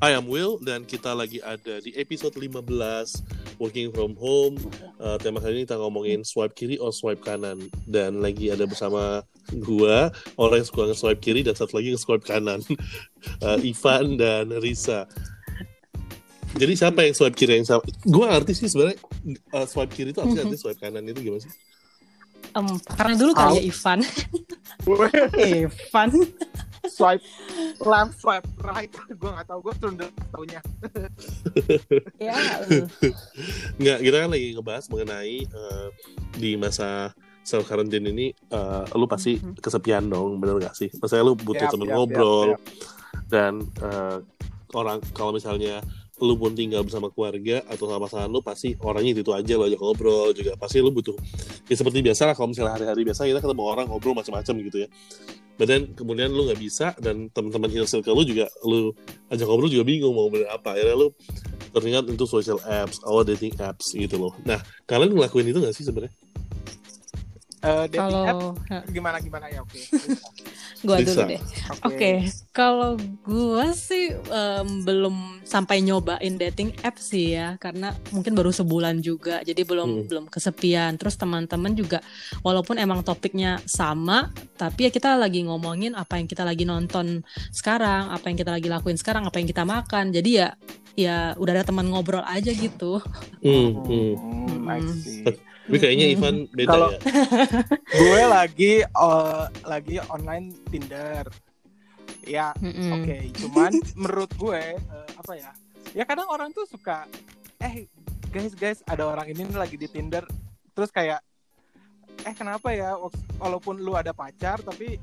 Hi, I'm Will dan kita lagi ada di episode 15 Working from Home. Uh, tema kali ini kita ngomongin swipe kiri atau swipe kanan dan lagi ada bersama gua orang yang suka nge-swipe kiri dan satu lagi nge-swipe kanan. Uh, Ivan dan Risa. Jadi siapa yang swipe kiri yang sama? Gua ngerti sih sebenarnya uh, swipe kiri itu apa sih artinya swipe kanan itu gimana sih? Um, karena dulu kali ya Ivan. Ivan. swipe left, swipe right. gue nggak tahu, gue cuma taunya. ya. Nggak, kita kan lagi ngebahas mengenai uh, di masa self quarantine ini, uh, lu pasti kesepian dong, bener gak sih? Maksudnya lu butuh Yap, temen yap, ngobrol yap, dan uh, orang kalau misalnya lu pun tinggal bersama keluarga atau sama pasangan lu pasti orangnya itu, itu aja lo ajak ngobrol juga pasti lu butuh ya seperti biasa lah kalau misalnya hari-hari biasa kita ketemu orang ngobrol macam-macam gitu ya dan kemudian lu nggak bisa dan teman-teman inner circle lu juga lu ajak ngobrol juga bingung mau bener apa. Akhirnya lu teringat untuk social apps atau dating apps gitu loh. Nah kalian ngelakuin itu nggak sih sebenarnya Eh, dating app Kalau gimana gimana ya oke. gua Bisa. dulu deh. Oke, kalau gua sih em, belum sampai nyobain dating app sih ya, karena mungkin baru sebulan juga, jadi belum Hmm. belum kesepian. Terus teman-teman juga, walaupun emang topiknya sama, tapi ya kita lagi ngomongin apa yang kita lagi nonton sekarang, apa yang kita lagi lakuin sekarang, apa yang kita makan. Jadi ya, ya udah ada teman ngobrol aja gitu. hmm, hmm. Hmm, Hmm. Tapi kayaknya Mm-mm. Ivan beda Kalau- ya gue lagi eh, lagi online Tinder. Ya, Mm-mm. oke. Cuman menurut gue eh, apa ya? Ya kadang orang tuh suka eh guys guys ada orang ini nih lagi di Tinder terus kayak eh kenapa ya walaupun lu ada pacar tapi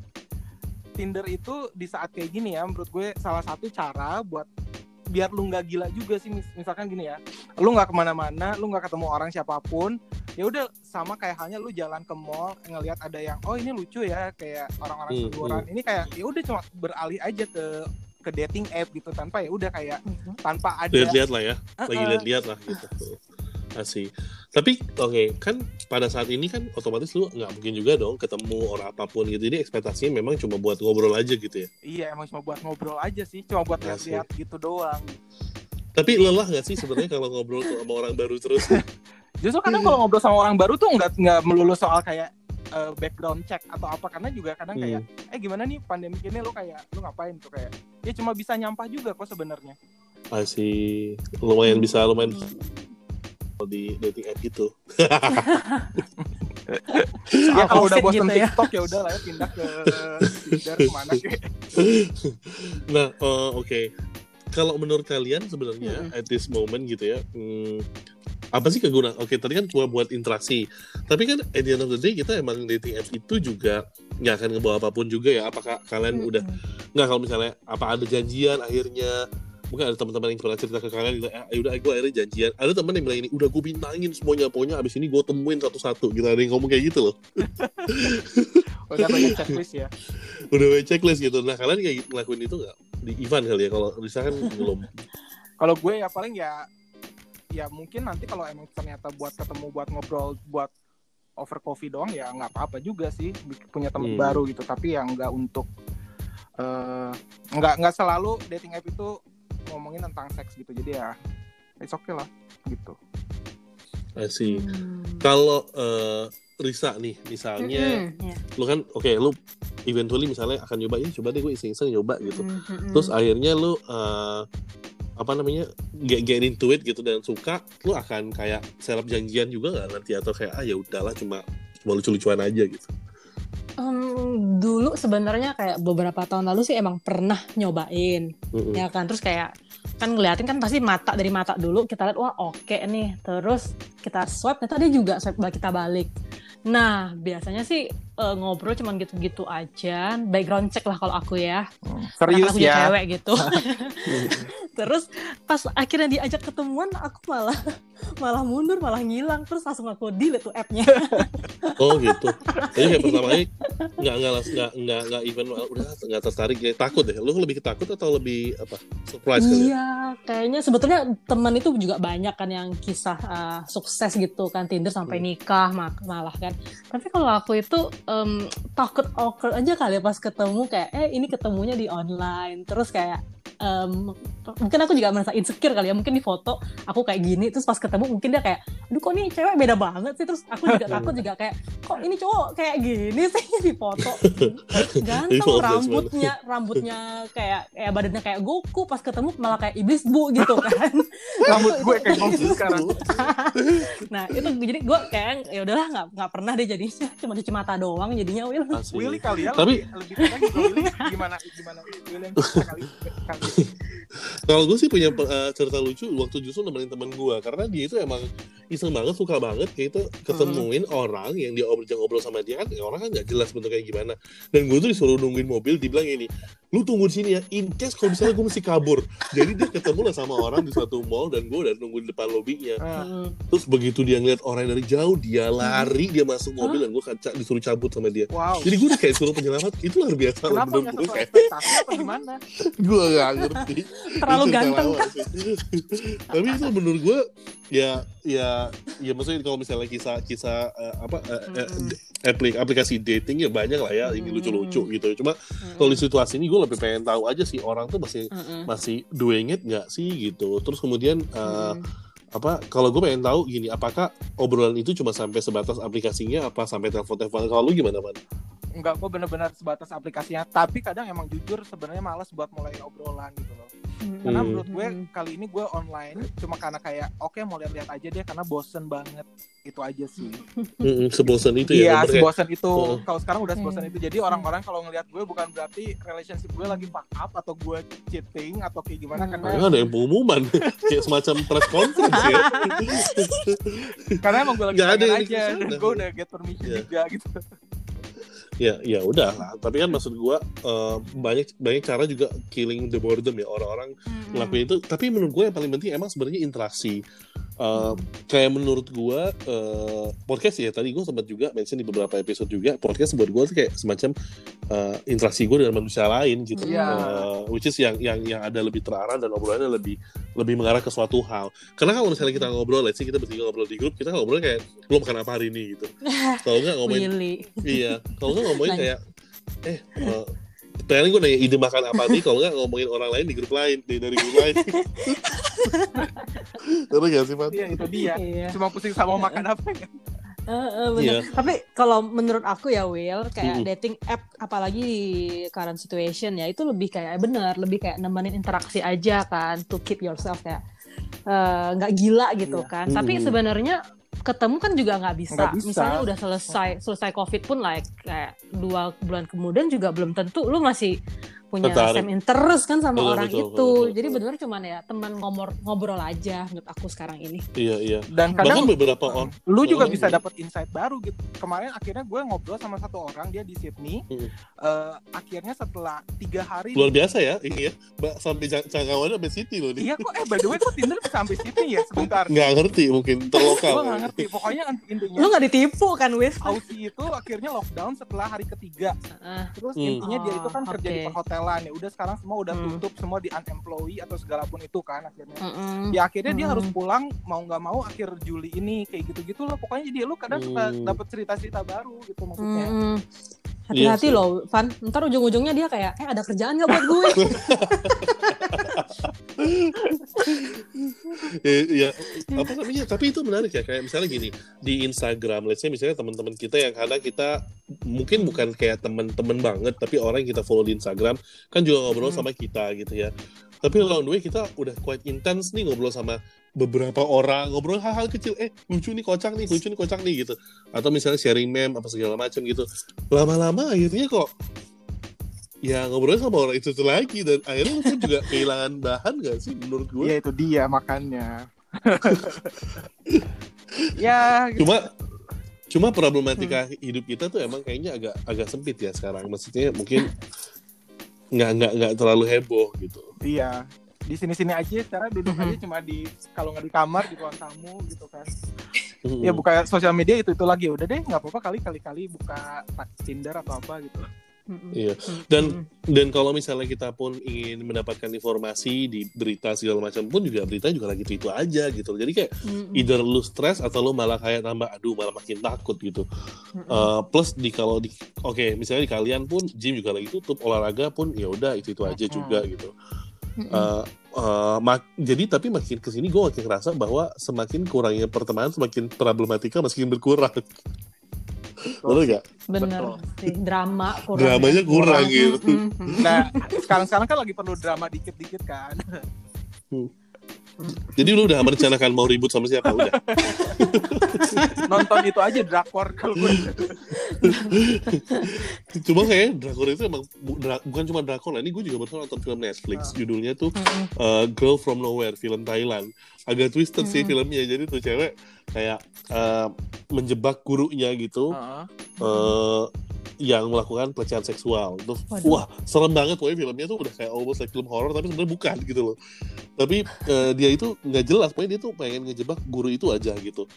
Tinder itu di saat kayak gini ya menurut gue salah satu cara buat biar lu nggak gila juga sih mis- misalkan gini ya lu nggak ke mana-mana lu nggak ketemu orang siapa pun ya udah sama kayak halnya lu jalan ke mall ngelihat ada yang oh ini lucu ya kayak orang-orang Hmm, seguran ini kayak ya udah cuma beralih aja ke ke dating app gitu tanpa ya udah kayak tanpa ada lihat-lihat lah ya lagi Uh-uh. lihat-lihat lah gitu. Asih tapi oke kan pada saat ini kan otomatis lu nggak mungkin juga dong ketemu orang apa pun gitu. Jadi ekspektasinya memang cuma buat ngobrol aja gitu ya? Iya emang cuma buat ngobrol aja sih cuma buat lihat-lihat gitu doang. Tapi lelah nggak sih sebenarnya kalau ngobrol tuh sama orang baru terus justru kadang kalau ngobrol sama orang baru tuh nggak nggak melulu soal kayak eh, background check atau apa. Karena juga kadang kayak eh gimana nih pandemi ini? Lu kayak lu ngapain? Tuh kayak ya cuma bisa nyampah juga kok sebenarnya. Masih lumayan bisa lumayan di dating app gitu. Ya kalau udah bosan gitu ya. TikTok ya udah lah ya pindah ke Tinder ke mana kayak nah eh, oke. Kalau menurut kalian sebenarnya Hmm. at this moment gitu ya hmm, apa sih kegunaan? Oke tadi kan cuma buat interaksi. Tapi kan at the end of the day kita emang dating app itu juga nggak akan ngebawa apa pun juga ya. Apakah kalian udah nggak kalau misalnya apa ada janjian akhirnya mungkin ada teman-teman yang pernah cerita ke kalian gitu, eh, udah gue akhirnya janjian. Ada teman yang bilang ini udah gue bintangin semuanya pokoknya abis ini gue temuin satu-satu. Gitu ada yang ngomong kayak gitu loh. Udah banyak checklist ya. Udah banyak checklist gitu. Nah kalian kayak ngelakuin itu nggak? Di event kali ya kalau Risa kan belum. Kalau gue ya paling ya ya mungkin nanti kalau emang ternyata buat ketemu buat ngobrol buat over coffee doang ya nggak apa-apa juga sih punya teman Hmm. baru gitu tapi yang nggak untuk eh, nggak nggak selalu dating app itu ngomongin tentang seks gitu jadi ya it's okay lah gitu sih Hmm. kalau eh, Risa nih misalnya Mm-mm, ya. lu kan oke lu eventually misalnya akan nyoba ya coba deh gue iseng-iseng nyoba gitu Mm-mm. terus akhirnya lu eh, apa namanya get, get into it gitu dan suka lu akan kayak serap janjian juga nggak nanti atau kayak ah ya udahlah cuma cuma lucu-lucuan aja gitu. Em, dulu sebenarnya kayak beberapa tahun lalu sih emang pernah nyobain Mm-mm. ya kan? Terus kayak kan ngeliatin kan pasti mata dari mata dulu kita lihat wah oke nih. Terus kita swipe ternyata dia juga swipe kita balik. Nah biasanya sih eh, ngobrol cuman gitu-gitu aja. Background check lah kalau aku ya. Serius Karena aku ya? cewek gitu. Terus pas akhirnya diajak ketemuan aku malah malah mundur malah ngilang. Terus langsung aku delete tuh appnya. Oh gitu. Jadi kayak pertama kali nggak nggak nggak nggak nggak even udah nggak tertarik ya. Takut deh. Lu lebih ketakut atau lebih apa? Surprise kali ya? Iya, kayaknya sebetulnya teman itu juga banyak kan yang kisah uh, sukses gitu kan. Tinder sampai Hmm. nikah mak- malah kan. Tapi kalau aku itu em, takut awkward aja kali ya pas ketemu kayak eh ini ketemunya di online. Terus kayak em, mungkin aku juga merasa insecure kali ya. Mungkin di foto aku kayak gini terus pas ketemu mungkin dia kayak aduh kok ini cewek beda banget sih? Terus aku juga takut juga kayak kok ini cowok kayak gini sih di foto? Ganteng rambutnya rambutnya kayak kayak badannya kayak Goku pas ketemu malah kayak iblis bu gitu kan. Rambut gue kayak Goku sekarang. nah itu jadi gue kayak ya udahlah nggak nggak pernah deh jadinya. Cuma cuci mata doang jadinya Will. Willy kali ya Tapi- lebih lebih Willy. Gimana gimana? Willy yang kali Kalau gue sih punya uh, cerita lucu waktu justru nemenin temen gue karena dia itu emang iseng banget suka banget kayak itu ketemuin orang yang dia ngobrol ngobrol sama dia kan orang kan nggak jelas bentuknya gimana. Dan gue tuh disuruh nungguin mobil dibilang ini lu tunggu di sini ya in case kalau misalnya gue mesti kabur. Jadi dia ketemu lah sama orang di suatu mall dan gue udah nungguin di depan lobinya. Ah, Mm. terus begitu dia ngeliat orang dari jauh dia lari dia masuk mobil dan gue kaca disuruh cabut sama dia. Wow. Jadi gue udah kayak suruh penyelamat itu luar biasa kenapa menurut gue kayak gimana? Gue gak ngerti. Terlalu ganteng sih. tapi itu menurut gue ya ya ya maksudnya kalau misalnya kisah kisah eh, apa eh, Mm-mm. aplik- aplikasi dating ya banyak lah ya ini lucu-lucu gitu cuma Mm. kalau di situasi ini gue lebih pengen tahu aja sih orang tuh masih Mm-mm. masih doing it nggak sih gitu terus kemudian eh, Mm. apa kalau gue pengen tahu gini apakah obrolan itu cuma sampai sebatas aplikasinya apa sampai telepon-telepon kalau lu gimana man? Enggak gue bener-bener sebatas aplikasinya tapi kadang emang jujur sebenarnya malas buat mulai obrolan gitu loh karena Hmm. menurut gue Mm. kali ini gue online cuma karena kayak oke mau lihat-lihat aja deh karena bosen banget itu aja sih Mm-mm, sebosan itu ya iya kayak- sebosen itu Heeh. kalau sekarang udah sebosen Hmm. itu jadi orang-orang kalau ngelihat gue bukan berarti relationship gue lagi fuck up atau gue cheating atau kayak gimana Hmm. karena ada yang pengumuman kayak semacam press conference ya. karena emang gue lagi ada aja gue udah get permission Iya. juga gitu ya ya udah lah. Tapi kan maksud gua eh, banyak banyak cara juga killing the boredom ya. Orang-orang Mm-mm. ngelakuin itu. Tapi menurut gue yang paling penting emang sebenarnya interaksi. Eh, kayak menurut gua eh, podcast ya. Tadi gue sempat juga mention di beberapa episode juga podcast buat gue tuh kayak semacam eh, interaksi gue dengan manusia lain gitu. Iya. Eh, which is yang yang yang ada lebih terarah dan obrolannya lebih lebih mengarah ke suatu hal. Karena kalau misalnya kita ngobrol let's say kita bertiga ngobrol di grup kita ngobrol kayak lo makan apa hari ini? gitu. Kalau nggak ngomongin Willy. Iya. Kalau nggak ngomongin kayak eh eh, Paling gue nanya ide makan apa nih? Kalau nggak ngomongin orang lain di grup lain di dari grup lain. Terus gak sih Pat? iya itu dia. Iya. cuma pusing sama makan apa ya Eh, eh, bener. Iya. Tapi kalau menurut aku ya Will, kayak Mm-mm. dating app apalagi di current situation ya itu lebih kayak bener, lebih kayak nemenin interaksi aja kan, to keep yourself kayak eh, nggak gila gitu Iya. kan. Tapi Mm-mm. sebenarnya ketemu kan juga nggak bisa. Nggak bisa. Misalnya udah selesai selesai covid pun like kayak dua bulan kemudian juga belum tentu lu masih punya Tertarik. same interest kan sama Betul, orang betul, itu. betul, betul. Jadi bener-bener cuman ya teman ngobrol ngobrol aja menurut aku sekarang ini. Iya iya. dan Bahkan kadang beberapa orang lu juga orang bisa dapat insight baru gitu kemarin akhirnya gue ngobrol sama satu orang dia di Sydney Mm. Eh, akhirnya setelah tiga hari luar biasa ya ini ya Mbak, sampai jang- jangkauannya sampai City loh nih. iya kok eh by the way kok Tinder bisa sampai Sydney ya sebentar Nggak ngerti mungkin terlokal. gue nggak ngerti pokoknya intinya Lu nggak ditipu kan, Wis? Aussie itu akhirnya lockdown setelah hari ketiga Ah, terus Hmm. intinya dia itu kan Oh, kerja di oke. Perhotelan ya udah sekarang semua udah Hmm. tutup semua di unemployee atau segala pun itu kan akhirnya mm-mm. ya akhirnya dia Hmm. harus pulang mau nggak mau akhir Juli ini kayak gitu gitu loh pokoknya jadi lu kadang suka Hmm. dapet cerita-cerita baru gitu maksudnya Mm. Hati-hati sih. loh, Van. Ntar ujung-ujungnya dia kayak, eh ada kerjaan nggak buat gue? Eh, ya apa namanya? Tapi itu menarik ya kayak misalnya gini di Instagram let's say misalnya teman-teman kita yang kadang kita mungkin bukan kayak teman-teman banget tapi orang yang kita follow di Instagram kan juga ngobrol Hmm. sama kita gitu ya. Tapi along the way kita udah quite intense nih ngobrol sama beberapa orang ngobrol hal-hal kecil. Eh lucu nih kocak nih lucu nih kocak nih gitu. Atau misalnya sharing meme apa segala macam gitu. Lama-lama akhirnya kok ya ngobrol sama orang itu, itu lagi dan akhirnya lu pun juga kehilangan bahan gak sih menurut gue Iya itu dia makanya. ya gitu. cuma cuma problematika hidup kita tuh emang kayaknya agak agak sempit ya sekarang maksudnya mungkin nggak nggak nggak terlalu heboh gitu iya di sini-sini aja secara duduk Mhm. aja cuma di kalau nggak di kamar di ruang tamu gitu kan. Hmm. Ya buka sosial media itu itu lagi udah deh nggak apa-apa kali kali kali buka Tinder atau apa gitu. Iya. Dan dan kalau misalnya kita pun ingin mendapatkan informasi di berita segala macam pun juga berita juga lagi itu aja gitu. Jadi kayak either lu stres atau lu malah kayak tambah aduh malah makin takut gitu. Eh, plus di kalau di oke misalnya di kalian pun gym juga lagi tutup olahraga pun ya udah itu itu aja juga gitu. Eh, mak- jadi tapi makin ke sini gue makin ngerasa bahwa semakin kurangnya pertemanan semakin problematika makin berkurang. Betul gak? bener Betul. sih drama kurang Dramanya kurang Mm, gitu. mm, mm, mm. Nah, sekarang-sekarang kan lagi perlu drama dikit-dikit kan. Jadi lu udah merencanakan mau ribut sama siapa udah? Nonton itu aja drakor kalau gue. Cuma kayak drakor itu emang bu- dra- bukan cuma drakor lah. Ini gue juga baru nonton film Netflix. Judulnya tuh uh, Girl from Nowhere, film Thailand. Agak twisted sih Hmm. filmnya. Jadi tuh cewek kayak uh, menjebak gurunya gitu. Uh, yang melakukan pelecehan seksual. Terus, Waduh. wah, serem banget pokoknya filmnya tuh udah kayak almost like film horror tapi sebenarnya bukan gitu loh. Tapi uh, dia itu nggak jelas, pokoknya dia tuh pengen ngejebak guru itu aja gitu.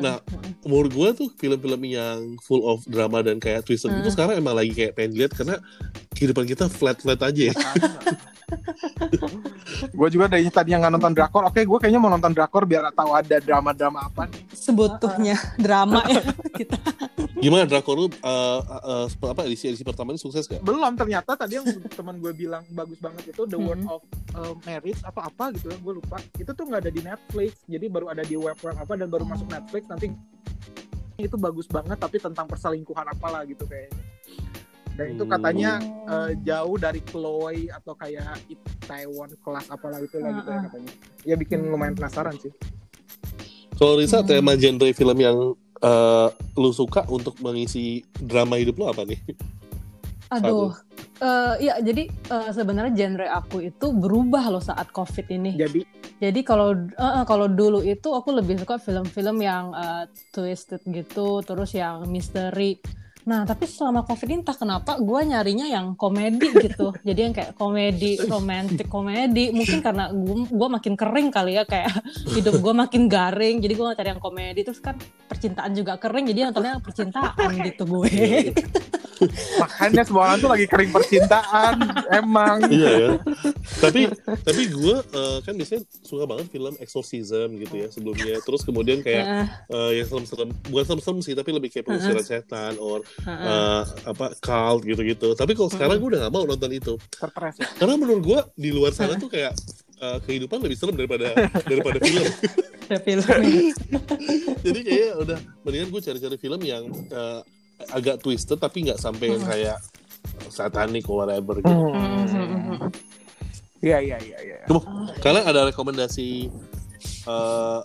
Nah, Menurut gue tuh film-film yang full of drama dan kayak twisted Hmm. itu sekarang emang lagi kayak pengen lihat karena kehidupan kita flat-flat aja ya. gue juga dari tadi yang nggak nonton drakor, oke gue kayaknya mau nonton drakor biar tahu ada drama-drama apa nih. sebutuhnya drama ya kita Gimana drakor lu uh, uh, uh, apa edisi edisi pertama ini sukses gak? Belum ternyata tadi yang teman gue bilang bagus banget itu The Word Hmm. of uh, Marriage apa apa gitu ya, gue lupa. Itu tuh nggak ada di Netflix, jadi baru ada di web web apa dan baru masuk Netflix nanti itu bagus banget tapi tentang perselingkuhan apalah gitu kayaknya. Dan itu Hmm. katanya uh, jauh dari Chloe atau kayak Taiwan kelas apalah itu lah gitu ya ah. katanya. Ya bikin lumayan penasaran sih. Kalau Risa Hmm. tema genre film yang uh, lu suka untuk mengisi drama hidup lu apa nih? aduh Eh, ya jadi eh, sebenarnya genre aku itu berubah loh saat covid ini Jadi Jadi kalau eh, eh, kalau dulu itu aku lebih suka film-film yang eh, twisted gitu, terus yang misteri. Nah, tapi selama covid ini entah kenapa gue nyarinya yang komedi gitu. Jadi yang kayak komedi, romantic komedi. Mungkin karena gue makin kering kali ya kayak hidup gue makin garing. Jadi gue cari yang komedi. Terus kan percintaan juga kering. Jadi nontonnya percintaan gitu gue. Makanya semua orang tuh lagi kering percintaan emang. iya ya. tapi tapi gue uh, kan biasanya suka banget film exorcism gitu ya sebelumnya. Terus kemudian kayak Heeh, uh, yang serem-serem, bukan serem-serem sih, tapi lebih kayak pengusiran setan or heeh. uh, apa cult gitu-gitu. Tapi kalau sekarang gue udah gak mau nonton itu. Terpres ya. Karena menurut gue di luar sana tuh kayak uh, kehidupan lebih serem daripada daripada film. Ada filmnya. Jadi kayaknya udah mendingan gue cari-cari film yang uh, agak twisted tapi nggak sampai yang kayak satanik or whatever gitu. Iya iya iya iya. Kalian ada rekomendasi uh,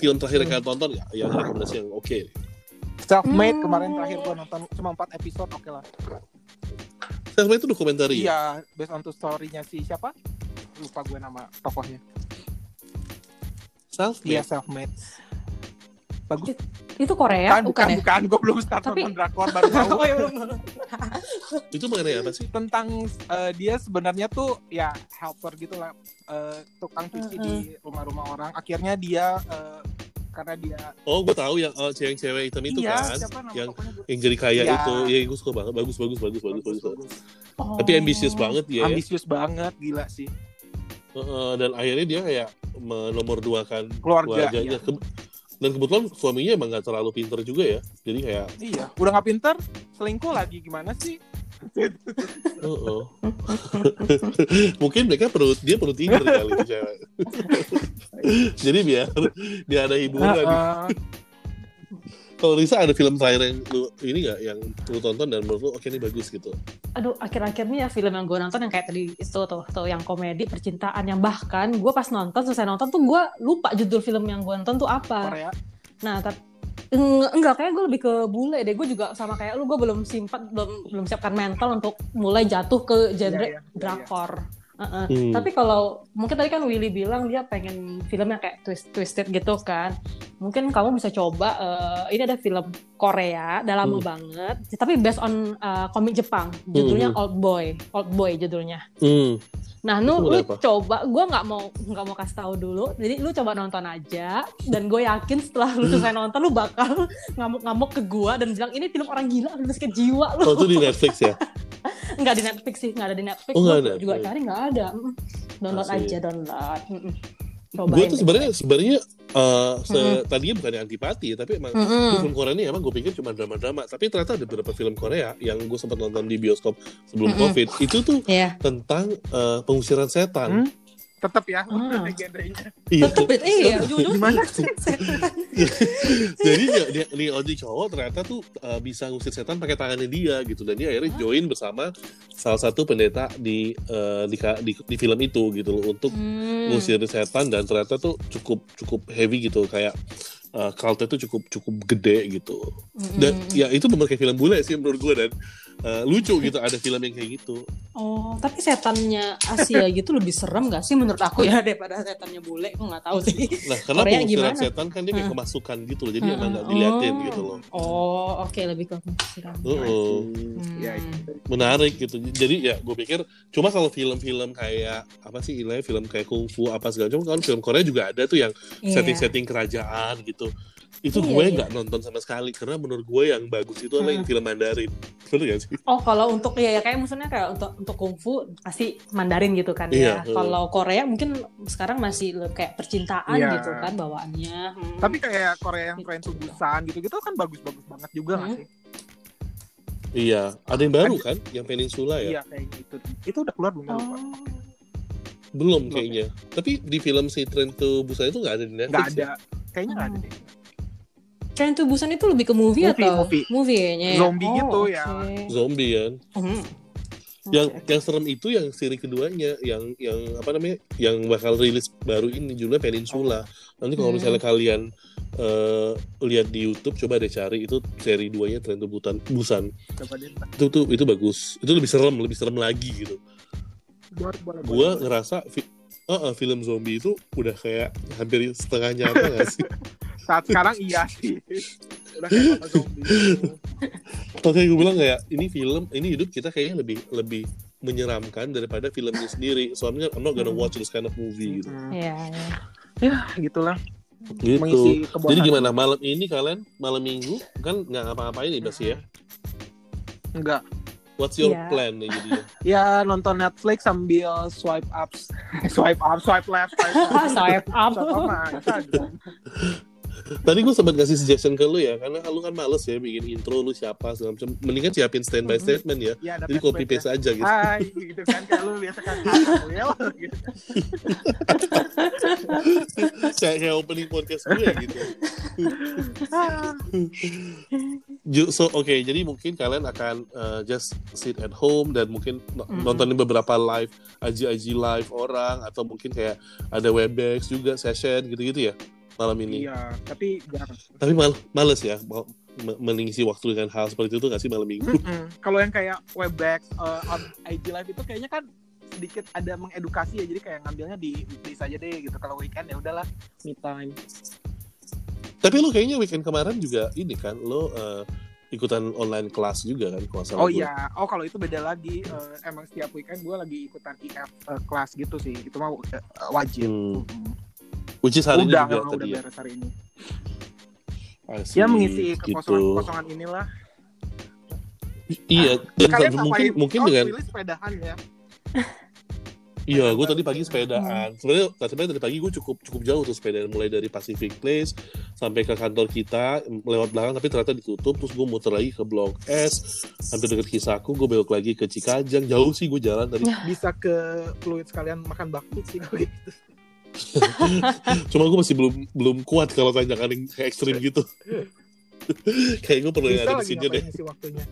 film terakhir yang kalian tonton nggak? Yang rekomendasi yang oke. Self made Hmm. kemarin terakhir gua nonton cuma 4 episode oke lah. Saya itu dokumenter ya. Iya, based on to story-nya si siapa? Lupa gue nama tokohnya. Self Iya, self made. Bagus. Itu Korea, Bukan, bukan, bukan, ya? bukan. Gue belum start Tapi- nonton drakor baru tahu. Oh, iya, belum. Itu mengenai apa sih? tentang eh, dia sebenarnya tuh ya helper gitu lah eh, tukang cuci di rumah-rumah orang akhirnya dia eh, karena dia Oh, gue tahu yang oh, cewek-cewek hitam itu iya kan. yang gua- yang jadi kaya Iya. itu. Ya, gue suka banget. Bagus, bagus, bagus, bagus, bagus. bagus. Oh. Tapi ambisius banget ya. ambisius banget gila sih Heeh, dan akhirnya dia kayak menomorduakan Keluarga, keluarganya. iya. Ke- dan kebetulan suaminya emang gak terlalu pinter juga ya. Jadi kayak, iya udah nggak pinter selingkuh lagi gimana sih heeh. Mungkin mereka perlu dia perlu tidur kali itu cewek. Jadi biar dia ada hiburan. Heeh. Kalau Risa ada film terakhir yang lu ini gak yang lu tonton dan menurut lu oke ini bagus gitu. aduh akhir-akhir ini ya film yang gue nonton yang kayak tadi itu tuh tuh yang komedi percintaan yang bahkan gue pas nonton selesai nonton tuh gue lupa judul film yang gue nonton tuh apa. Korea. Nah tapi enggak kayak gue lebih ke bule deh. Gue juga sama kayak lu gue belum simpat belum belum siapkan mental untuk mulai jatuh ke genre Iya, iya, iya, drakor Hmm. Tapi kalau mungkin tadi kan Willy bilang dia pengen film yang kayak twist twisted gitu kan. Mungkin kamu bisa coba eh, ini ada film Korea, udah lama Hmm. banget, tapi based on eh, komik Jepang. Judulnya Hmm. Old Boy, Old Boy judulnya. Hmm. Nah, lu, lu apa? coba, gue nggak mau nggak mau kasih tahu dulu. Jadi lu coba nonton aja, dan gue yakin setelah lu selesai nonton lu bakal ngamuk-ngamuk ke gue dan bilang ini film orang gila, film sakit jiwa lu. Oh itu di Netflix ya? Nggak di Netflix sih, nggak ada di Netflix. Oh, Gua ada. juga Oh. cari nggak ada. Download Asik. aja, download. Gue tuh sebenarnya sebenarnya eh, se- Mm-mm. tadinya bukan antipati tapi emang Mm-mm. film Korea ini emang gue pikir cuma drama-drama tapi ternyata ada beberapa film Korea yang gue sempat nonton di bioskop sebelum Mm-mm. covid itu tuh Iya. tentang eh, pengusiran setan Hmm? Tetap ya Ah. genrenya. Iya. Tetep itu, iya, ujung-ujung Gimana sih? Setan. Jadi dia, dia nih Oji cowok ternyata tuh uh, bisa ngusir setan pakai tangannya dia gitu dan dia akhirnya join bersama salah satu pendeta di uh, di, di di film itu gitu loh untuk Hmm. ngusir setan dan ternyata tuh cukup cukup heavy gitu kayak uh, cultnya tuh cukup cukup gede gitu Mm-mm. dan ya itu bener kayak film bule sih menurut gue dan uh, lucu gitu ada film yang kayak gitu Oh, tapi setannya Asia gitu lebih serem gak sih menurut aku ya daripada setannya bule? Aku nggak tahu sih. nah karena Korea pengusiran gimana? setan kan dia kayak kemasukan gitu loh jadi emang nggak Oh. diliatin gitu loh Oh, oke lebih ke pengusiran. Uh-uh. Hmm. Ya, menarik gitu jadi ya gue pikir cuma kalau film-film kayak apa sih ilahnya film kayak kungfu apa segala macam kan film Korea juga ada tuh yang Iya. setting-setting kerajaan gitu itu Iya, gue iya. nggak nonton sama sekali karena menurut gue yang bagus itu adalah Hmm. yang film Mandarin betul gak sih Oh, kalau untuk ya, ya kayak maksudnya kayak untuk untuk kungfu pasti Mandarin gitu kan Iya, ya. hmm. Kalau Korea mungkin sekarang masih kayak percintaan Iya. gitu kan bawaannya. Hmm. Tapi kayak Korea yang Train to Busan gitu-gitu kan bagus-bagus banget juga nggak Hmm. sih? iya ada yang baru kan yang Peninsula ya Iya kayak gitu. Itu udah keluar belum? Oh. Lupa. belum Belum kayaknya tapi di film si Train to Busan itu nggak ada di Nggak Netflix ya? ada. Kayaknya nggak ada deh. Train to Busan itu lebih ke movie, Movie, atau movie. kayaknya ya? Zombie Oh, gitu oke. ya. zombie kan Hmm. yang yang serem itu yang seri keduanya yang yang apa namanya yang bakal rilis baru ini judulnya Peninsula nanti kalau Hmm. misalnya kalian eh, lihat di YouTube coba deh cari itu seri duanya Tren to Busan Busan Coba deh. itu tuh itu bagus itu lebih serem lebih serem lagi gitu Boleh, boleh, gua boleh. ngerasa fi- eh, film zombie itu udah kayak hampir setengah nyata gak sih Saat sekarang iya sih. Udah kayak gue bilang kayak ini film, ini hidup kita kayaknya lebih lebih menyeramkan daripada filmnya sendiri. Soalnya I'm not gonna Hmm. watch this kind of movie gitu. Hmm. Iya, iya. Ya, gitulah. Gitu. Jadi gimana malam ini kalian malam minggu kan nggak ngapa-ngapain nih pasti ya? Enggak. What's your Iya. plan nih jadinya? Ya nonton Netflix sambil swipe up, swipe up, swipe left, swipe up. Swipe up. Swipe. Tadi gue sempat kasih suggestion ke lu ya, karena lu kan males ya bikin intro lu siapa segala macam. Mendingan siapin standby Mhm. statement ya. Ya, Jadi copy paste aja gitu. Hai, gitu kan kayak lu biasa kan gitu. kayak kayak opening podcast gue gitu. Ah, Ju- So oke, jadi mungkin kalian akan uh, just sit at home dan mungkin Mm-mm. nontonin beberapa live IG-IG live orang atau mungkin kayak ada webex juga session gitu-gitu ya malam ini. Iya, tapi jarang. Tapi mal males ya mau me- mengisi waktu dengan hal seperti itu nggak sih malam minggu? Mm-mm. Kalau yang kayak Webex uh, on IG Live itu kayaknya kan sedikit ada mengedukasi ya jadi kayak ngambilnya di weekdays aja deh gitu kalau weekend ya udahlah me time Tapi lo kayaknya weekend kemarin juga ini kan lo uh, ikutan online kelas juga kan kalau salah oh iya oh kalau itu beda lagi Uh, emang setiap weekend gue lagi ikutan IF uh, kelas gitu sih itu mah uh, wajib Hmm. Which is hari udah ini juga tadi udah ya. beres hari ini. Asik, ya mengisi gitu. kekosongan-kekosongan inilah. Iya, dan kalian mungkin ngapain? mungkin oh, dengan pilih sepedahan ya. Iya, gue tadi pagi sepedaan. Sebenarnya sebenarnya tadi pagi gue cukup cukup jauh tuh sepedaan. Mulai dari Pacific Place sampai ke kantor kita lewat belakang tapi ternyata ditutup. Terus gue muter lagi ke Blok S hampir deket Kisahku gue belok lagi ke Cikajang. Jauh sih gue jalan tadi. Bisa ke fluid sekalian makan bakmi sih kalau gitu cuma gue masih belum belum kuat kalau tanjakan yang kayak ekstrim gitu. Kayak gue perlu ada di sini deh waktunya?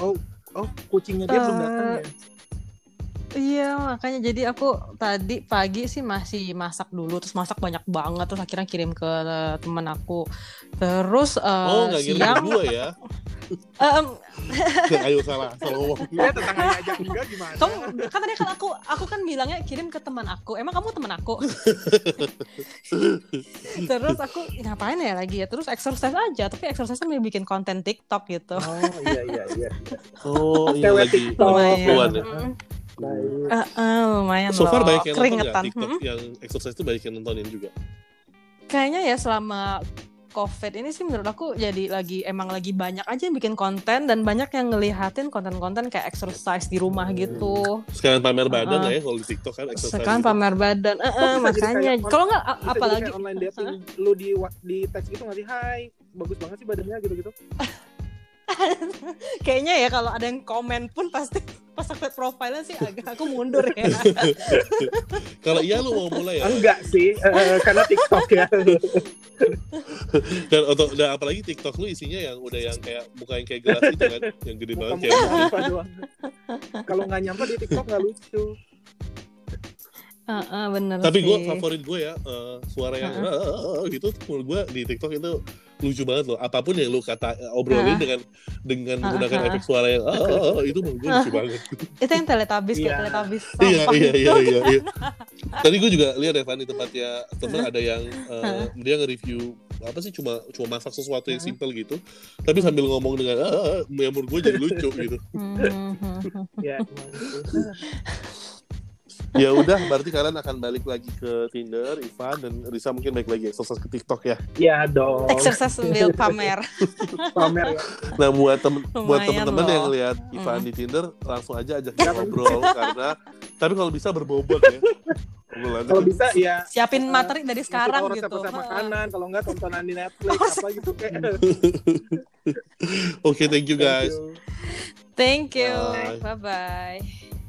Oh oh kucingnya dia belum datang ya Iya makanya jadi aku tadi pagi sih masih masak dulu terus masak banyak banget terus akhirnya kirim ke temen aku. Terus eh, oh ke siang gue ya? Em, ayo salah salah ngomong. Dia tetangganya ajak juga gimana? Kamu kan tadi kan aku aku kan bilangnya kirim ke teman aku. Emang kamu teman aku? Terus aku ngapain ya lagi ya? Terus exercise aja tapi exercise sambil bikin konten TikTok gitu. Oh iya iya iya. Oh iya lagi TikTok. Ya baik. Eh, eh, lumayan so far loh. banyak yang nonton nggak? Keringetan. TikTok Hmm. yang exercise itu banyak yang nontonin juga. Kayaknya ya selama COVID ini sih menurut aku jadi lagi emang lagi banyak aja yang bikin konten dan banyak yang ngelihatin konten-konten kayak exercise di rumah gitu. Sekalian pamer badan lah ya kalau di TikTok kan exercise Sekarang gitu. pamer badan, bisa jadi makanya. Kalau nggak apalagi? online dating lu di di teks gitu nggak sih? Hai bagus banget sih badannya gitu gitu kayaknya ya kalau ada yang komen pun pasti pas aku profilnya sih agak aku mundur ya. Kalau iya lu mau mulai ya? Enggak sih, eh, karena TikTok ya. Dan, atau, dan apalagi TikTok lu isinya yang udah yang kayak muka yang kayak gelas itu kan, yang gede banget kayak. Kalau nggak nyampah di TikTok nggak lucu. Bener Tapi gue favorit gue ya eh, suara yang "Ah," gitu menurut gue di TikTok itu lucu banget loh. Apa pun yang lu kata eh, obrolin Ah. dengan dengan Ah, menggunakan ah. efek suara yang "Ah," itu menurut gue lucu banget. Itu yang teletabis kayak Iya. teletabis Iya sampah iya gitu. iya iya. iya. Tadi gue juga lihat Evan di tempatnya temen ada yang eh, dia nge-review apa sih cuma cuma masak sesuatu yang simple gitu, tapi sambil ngomong dengan ah, ah," yang menurut gue jadi lucu gitu. Hmm, hmm, hmm. Ya, udah, berarti kalian akan balik lagi ke Tinder, Ivan dan Risa mungkin balik lagi eksersis ke TikTok ya. Ya dong. Exercise sambil pamer. Pamer ya. Nah buat temen buat Lumayan temen-temen loh. yang lihat Ivan Mm. di Tinder langsung aja ajak dia ngobrol karena tapi kalau bisa berbobot ya. Kalau bisa ya Siapin eh, materi dari sekarang gitu. Heeh. makanan, kalau nggak tontonan di Netflix Oh, apa gitu kayak. Oke, thank you guys. Thank you. Thank you. Bye. Bye bye.